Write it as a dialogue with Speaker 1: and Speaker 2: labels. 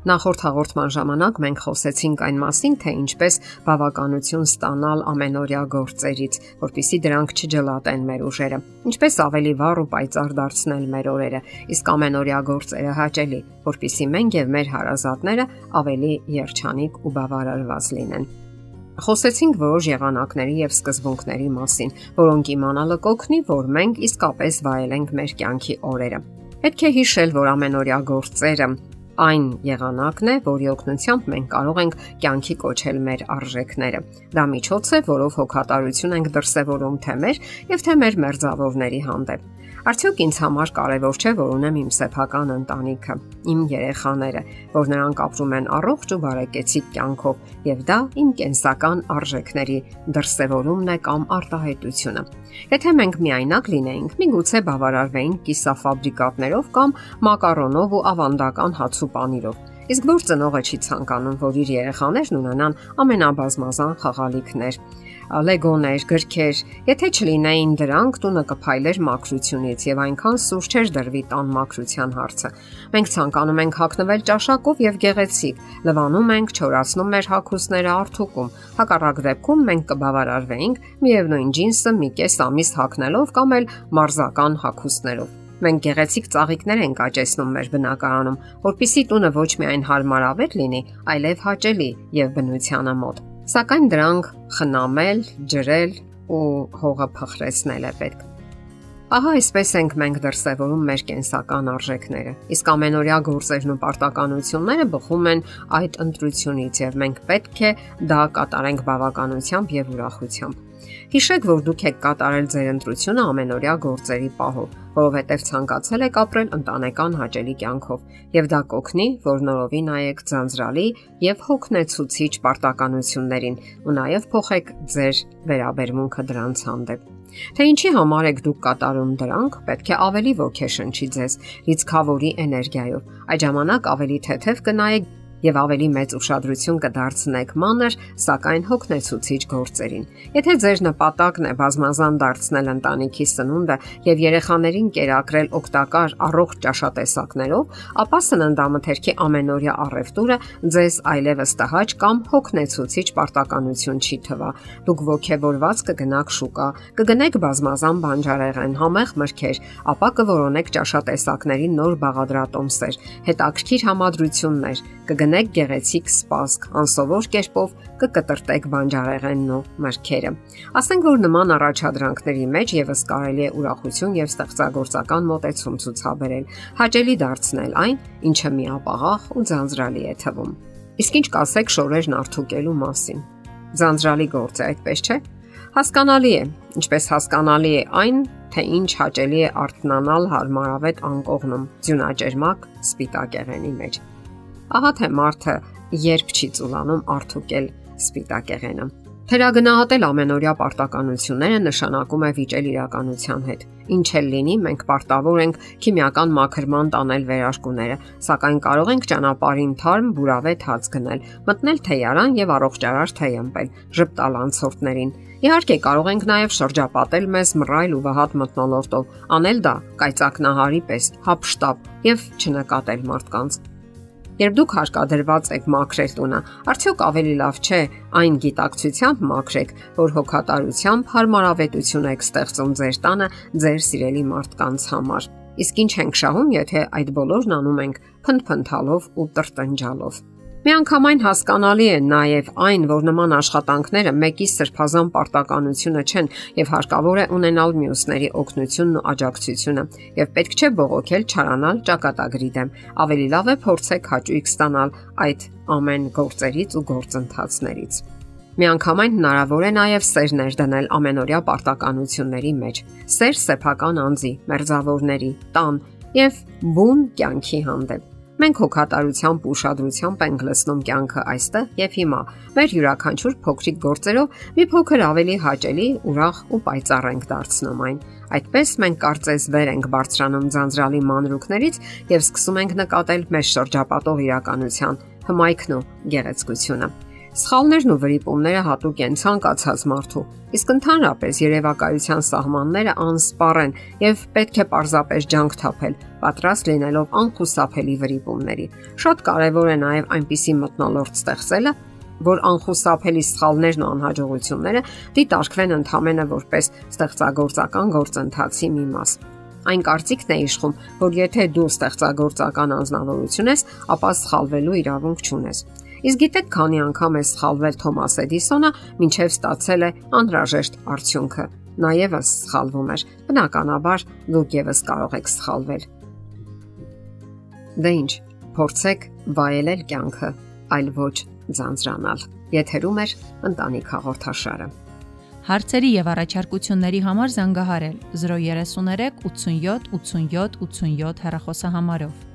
Speaker 1: Նախորդ հաղորդման ժամանակ մենք խոսեցինք այն մասին, թե ինչպես բավականություն ստանալ ամենօրյա գործերից, որpիսի դրանք չջլատեն մեր ուժերը, ինչպես ավելի վառ ու պայծառ դարձնել մեր օրերը, իսկ ամենօրյա գործերը հաճելի, որpիսի մենք եւ մեր հարազատները ավելի երջանիկ ու բավարարված լինեն։ Խոսեցինք որոշ եղանակների եւ սկզբունքների մասին, որոնք իմանալը կօգնի, որ մենք իսկապես վայելենք մեր կյանքի օրերը։ Պետք է հիշել, որ ամենօրյա գործերը այն եղանակն է, որի օգնությամբ մենք կարող ենք կյանքի կոչել մեր արժեքները։ Դա միջոց է, որով հոգատարություն ենք դրսևորում թե մեր եւ թե մեր մերձավորների հանդեպ։ Արդյոք ինձ համար կարևոր չէ, որ ունեմ իմ սեփական ընտանիքը, իմ երեխաները, որ նրանք ապրում են առողջ ու բարեկեցիկ կյանքով, եւ դա իմ կենսական արժեքների դրսևորումն է կամ արտահայտությունը։ Եթե մենք միայնակ լինեինք, միգուցե բավարարվեինք կիսաֆաբրիկատներով կամ մակարոնով ու ավանդական հաց ու պանիրով Իսկ որ ծնողը չի ցանկանում, որ իր երեխաներն ունենան ամենաբազմազան խաղալիքներ, լեգոներ, գրքեր, եթե չլինեին դրանք, տունը կփայլեր մաքրությունից եւ այնքան սուր չէր դրվի տան մաքրության հարցը։ Մենք ցանկանում ենք հագնվել ճաշակով եւ գեղեցիկ, լվանում ենք, չորացնում մեր հագուստները արթուկում։ Հակառակ դեպքում մենք կբավարարվեինք միևնույն ջինսը մի կես ամիս հագնելով կամ էլ մարզական հագուստներով։ Մենք գեղեցիկ ծաղիկներ ենք աճեցնում մեր բնակարանում, որpիսի տունը ոչ միայն հարմարավետ լինի, այլև հաճելի եւ բնությանը մոտ սակայն դրանք խնամել, ջրել ու հողը փխրեցնել է պետք։ Ահա այսպես ենք մենք դրսևորում մեր կենսական արժեքները։ Իսկ ամենօրյա գործերն ու պարտականությունները բխում են այդ ընտրությունից եւ մենք պետք է դա կատարենք բավականությամբ եւ ուրախությամբ։ Հիշեք, որ դուք եք կատարել ձեր ընտրությունը ամենօրյա գործերի պահով, որովհետև ցանկացել եք ապրել ընտանեկան հաճելի կյանքով, եւ դա կօգնի, որ նորովի նայեք ձանձրալի եւ հոգնեցուցիչ պարտականություններին ու նաեւ փոխեք ձեր վերաբերմունքը դրանց հանդեպ։ Թե ինչի համար եք դուք կատարում դրանք, պետք է ավելի ոգեշնչի ձեզ, լիցքավորի էներգիայով։ Այդ ժամանակ ավելի թեթև կնայեք եւ ավելի մեծ ուշադրություն կդարձնեք մանր, սակայն հոգնեցուցիչ գործերին։ Եթե ձեր նպատակն է բազմազան դարձնել ընտանիքի սնունդը եւ երեխաներին կերակրել օգտակար առողջ ճաշատեսակներով, ապա սննդամթերքի ամենօրյա առևտուրը ձեզ այլևս տհաճ կամ հոգնեցուցիչ պարտականություն չի թվա։ Դուք ողջևորված կգնաք շուկա, կգնեք բազմազան բանջարեղեն, համեղ մրգեր, ապա կորոնեք ճաշատեսակների նոր բաղադրատոմսեր, հետաքրքիր համադրություններ, կգնաք կգնեք գեղեցիկ սպասք, անսովոր կերպով կկտրտեք բանջարեղենն ու մրգերը։ Ասենք որ նման առաջադրանքների մեջ եւս կարելի է ուրախություն եւ ստեղծագործական մոտեցում ցուցաբերել, հաճելի դարձնել այն, ինչը միապաղաղ ու ձանձրալի է թվում։ Իսկ ինչ կասեք շորերն արթուկելու մասին։ Ձանձրալի գործ է, այդպես չէ։ Հասկանալի է, ինչպես հասկանալի է այն, թե ինչ հաճելի է արթնանալ հարմարավետ անկողնում ձյունաճերմակ սպիտակ եղենի մեջ։ Ահա թե մարդը երբ չի ծուլանում արթուկել սպիտակեղենը։ Թերագնահատել ամենօրյա պարտականությունները նշանակում է վիճել իրականության հետ։ Ինչ էլ լինի, մենք պարտավոր ենք քիմիական մաքրման տանել վերարկուները, սակայն կարող ենք ճանապարհին թարմ բուրավետ հաց գնել, մտնել թեյարան եւ առողջարար թեյ ըմպել, ժպտալ անցորդներին։ Իհարկե կարող ենք նաև շրջապատել մեզ մռայլ ու վհատ մտնոլորտով, անել դա կայծակնահարի պես, հապշտապ եւ չնկատել մարդկանց։ Երբ դուք հարկադրված եք մաքրել տունը, արդյոք ավելի լավ չէ այն գիտակցությամբ մաքրեք, որ հոգատարությամբ հարմարավետություն եք ստեղծում ձեր տանը ձեր սիրելի մարդկանց համար։ Իսկ ինչ ենք շահում, եթե այդ բոլորն անում ենք փնփնթալով ու տրտնջալով։ Միանգամայն հասկանալի է նաև այն, որ նման աշխատանքները մեկի սրբազան պարտականությունը չեն եւ հարկավոր է ունենալ մյուսների օգնությունն ու աջակցությունը եւ պետք չէ բողոքել չարանալ ճակատագրի դեմ։ Ավելի լավ է փորձեք հաճույք ստանալ այդ ամեն գործերից ու գործընթացներից։ Միանգամայն հնարավոր է նաև սեր ներդնել ամենօրյա պարտականությունների մեջ։ Սեր սեփական անձի, մերձավորների, տան եւ բուն կյանքի հանդեպ։ Մենք հոգատարությամբ ու ուշադրությամբ ենք լցնում կյանքը այստեղ եւ հիմա։ Մեր յուրաքանչյուր փոքրիկ գործերով մի փոքր ավելի հաճելի, ուրախ ու պայծառ ենք դարձնում այն։ Այդպես մենք կարծես վեր ենք բարձրանում ձանձրալի մանրուքներից եւ սկսում ենք նկատել մեր շրջապատող իրականության հմայքն ու գեղեցկությունը։ Սխալներն ու վրիպումները հատուկ են ցանկացած մարդու, իսկ ընդհանրապես երևակայության սահմանները անսպառ են եւ պետք է պարզապես ջանք թափել, պատրաստ լինելով անխուսափելի վրիպումների։ Շատ կարեւոր է նաեւ այնպիսի մտնոլորտ ստեղծելը, որ անխուսափելի սխալներն ու անհաջողությունները դիտարկվեն ընդհանրապես որպես ստեղծագործական գործընթացի մի մաս։ Այն կարծիքն է իշխում, որ եթե դու ստեղծագործական անznավորություն ես, ապա սխալվելու իրավունք չունես։ Իսկ գիտեք քանի անգամ է սխալվել Թոմաս Էդիսոնը, ինչև ստացել է անհրաժեշտ արդյունքը։ Նա եւս սխալվում էր։ Բնականաբար դուք եւս կարող եք սխալվել։ Դե ինչ, փորձեք վայելել կյանքը, այլ ոչ ձանձրանալ։ Եթերում է ընտանիք հաղորդաշարը։
Speaker 2: Հարցերի եւ առաջարկությունների համար զանգահարել 033 87 87 87 հեռախոսահամարով։